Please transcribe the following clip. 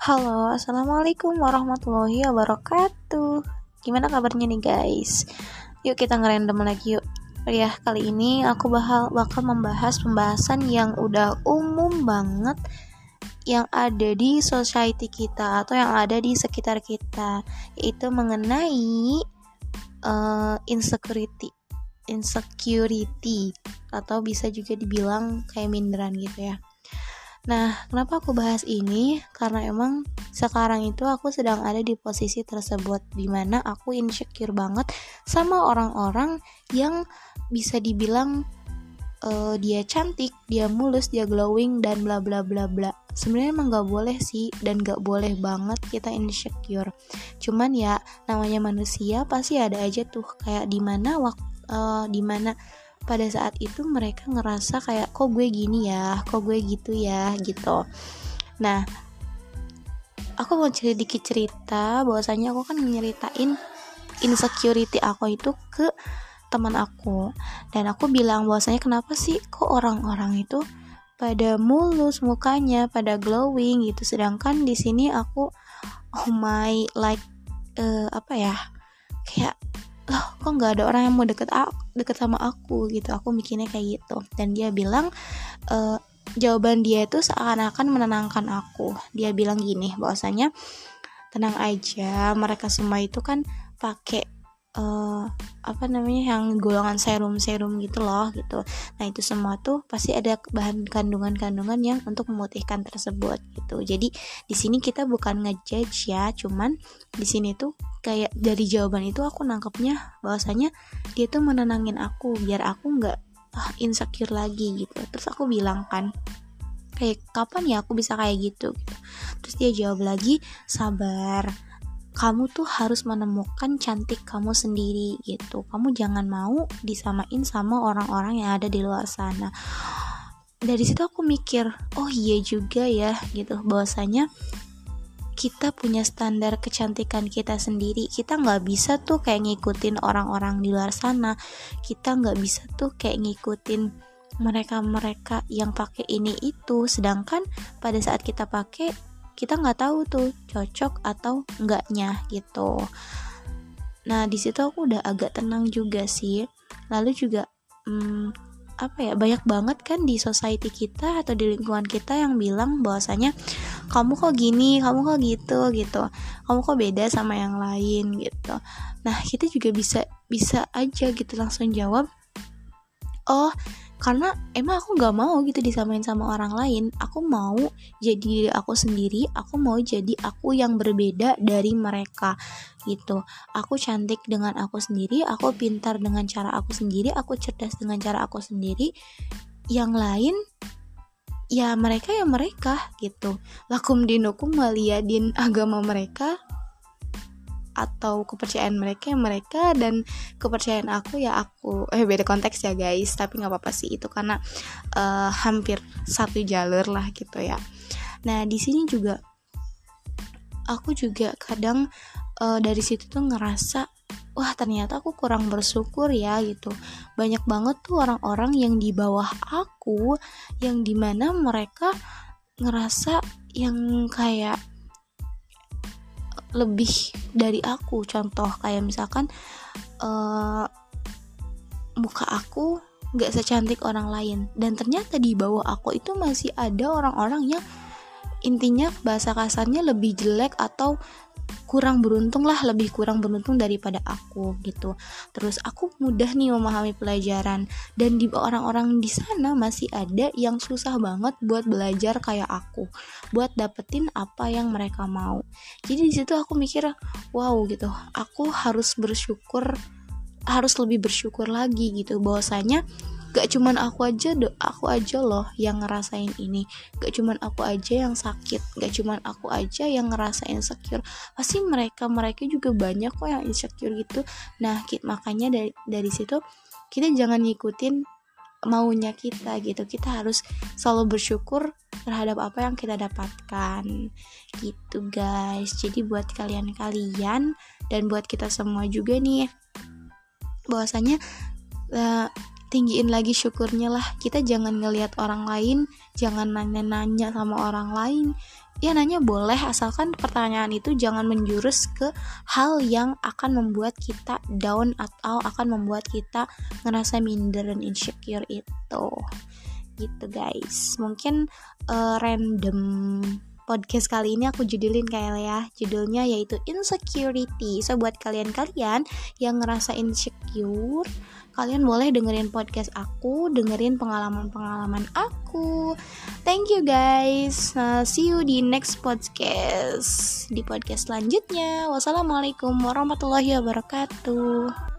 Halo, assalamualaikum warahmatullahi wabarakatuh. Gimana kabarnya nih guys? Yuk kita ngerandom lagi yuk. Ya, kali ini aku bakal bakal membahas pembahasan yang udah umum banget yang ada di society kita atau yang ada di sekitar kita, yaitu mengenai uh, insecurity insecurity atau bisa juga dibilang kayak minderan gitu ya. Nah, kenapa aku bahas ini? Karena emang sekarang itu aku sedang ada di posisi tersebut di mana aku insecure banget sama orang-orang yang bisa dibilang uh, dia cantik, dia mulus, dia glowing dan bla bla bla bla. Sebenarnya emang gak boleh sih dan gak boleh banget kita insecure. Cuman ya namanya manusia pasti ada aja tuh kayak di mana waktu uh, di mana pada saat itu mereka ngerasa kayak kok gue gini ya? Kok gue gitu ya? Gitu. Nah aku mau sedikit cerita bahwasanya aku kan nyeritain insecurity aku itu ke teman aku. Dan aku bilang bahwasanya kenapa sih kok orang-orang itu pada mulus mukanya pada glowing gitu? Sedangkan di sini aku oh my like uh, apa ya kayak nggak ada orang yang mau deket aku, deket sama aku gitu. Aku mikirnya kayak gitu. Dan dia bilang e, jawaban dia itu seakan-akan menenangkan aku. Dia bilang gini bahwasanya tenang aja mereka semua itu kan pakai uh, apa namanya yang golongan serum serum gitu loh gitu. Nah itu semua tuh pasti ada bahan kandungan-kandungan yang untuk memutihkan tersebut gitu. Jadi di sini kita bukan ngejudge ya cuman di sini tuh kayak dari jawaban itu aku nangkepnya bahwasanya dia tuh menenangin aku biar aku nggak ah, insecure lagi gitu. Terus aku bilang kan kayak kapan ya aku bisa kayak gitu, gitu. terus dia jawab lagi sabar kamu tuh harus menemukan cantik kamu sendiri gitu. Kamu jangan mau disamain sama orang-orang yang ada di luar sana. Dari situ aku mikir oh iya juga ya gitu. Bahwasanya kita punya standar kecantikan kita sendiri. Kita nggak bisa tuh kayak ngikutin orang-orang di luar sana. Kita nggak bisa tuh kayak ngikutin mereka-mereka yang pakai ini itu. Sedangkan pada saat kita pakai kita nggak tahu tuh cocok atau enggaknya gitu. Nah di situ aku udah agak tenang juga sih. Lalu juga hmm, apa ya banyak banget kan di society kita atau di lingkungan kita yang bilang bahwasanya kamu kok gini kamu kok gitu gitu. Kamu kok beda sama yang lain gitu. Nah kita juga bisa bisa aja gitu langsung jawab oh karena emang aku nggak mau gitu disamain sama orang lain. Aku mau jadi diri aku sendiri aku mau jadi aku yang berbeda dari mereka gitu. Aku cantik dengan aku sendiri aku pintar dengan cara aku sendiri aku cerdas dengan cara aku sendiri. Yang lain ya mereka ya mereka gitu. Lakum dinukum waliyadin agama mereka atau kepercayaan mereka yang mereka dan kepercayaan aku ya aku. Eh beda konteks ya guys tapi nggak apa-apa sih itu karena uh, hampir satu jalur lah gitu ya. Nah di sini juga aku juga kadang uh, dari situ tuh ngerasa wah ternyata aku kurang bersyukur ya gitu. Banyak banget tuh orang-orang yang di bawah aku yang di mana mereka ngerasa yang kayak lebih dari aku. Contoh kayak misalkan uh, muka aku nggak secantik orang lain. Dan ternyata di bawah aku itu masih ada orang-orang yang intinya bahasa kasarnya lebih jelek atau kurang beruntung lah lebih kurang beruntung daripada aku gitu. Terus aku mudah nih memahami pelajaran. Dan di orang-orang di sana masih ada yang susah banget buat belajar kayak aku buat dapetin apa yang mereka mau. Jadi di situ aku mikir wow gitu. Aku harus bersyukur harus lebih bersyukur lagi gitu. Bahwasanya gak cuman aku aja do aku aja loh yang ngerasain ini. Gak cuman aku aja yang sakit gak cuman aku aja yang ngerasain insecure. Pasti mereka mereka juga banyak kok yang insecure gitu. Nah makanya dari dari situ kita jangan ngikutin maunya kita gitu. Kita harus selalu bersyukur terhadap apa yang kita dapatkan. Gitu guys. Jadi buat kalian-kalian dan buat kita semua juga nih bahwasanya uh, tinggiin lagi syukurnya lah. Kita jangan ngelihat orang lain jangan nanya-nanya sama orang lain. Ya nanya boleh asalkan pertanyaan itu jangan menjurus ke hal yang akan membuat kita down atau akan membuat kita ngerasa minder dan insecure itu. Gitu guys. Mungkin uh, random podcast kali ini aku judulin kayak ya. Judulnya yaitu insecurity. So buat kalian-kalian yang ngerasa insecure kalian boleh dengerin podcast aku dengerin pengalaman-pengalaman aku. Thank you guys. Uh, see you di next podcast di podcast selanjutnya. Wassalamualaikum warahmatullahi wabarakatuh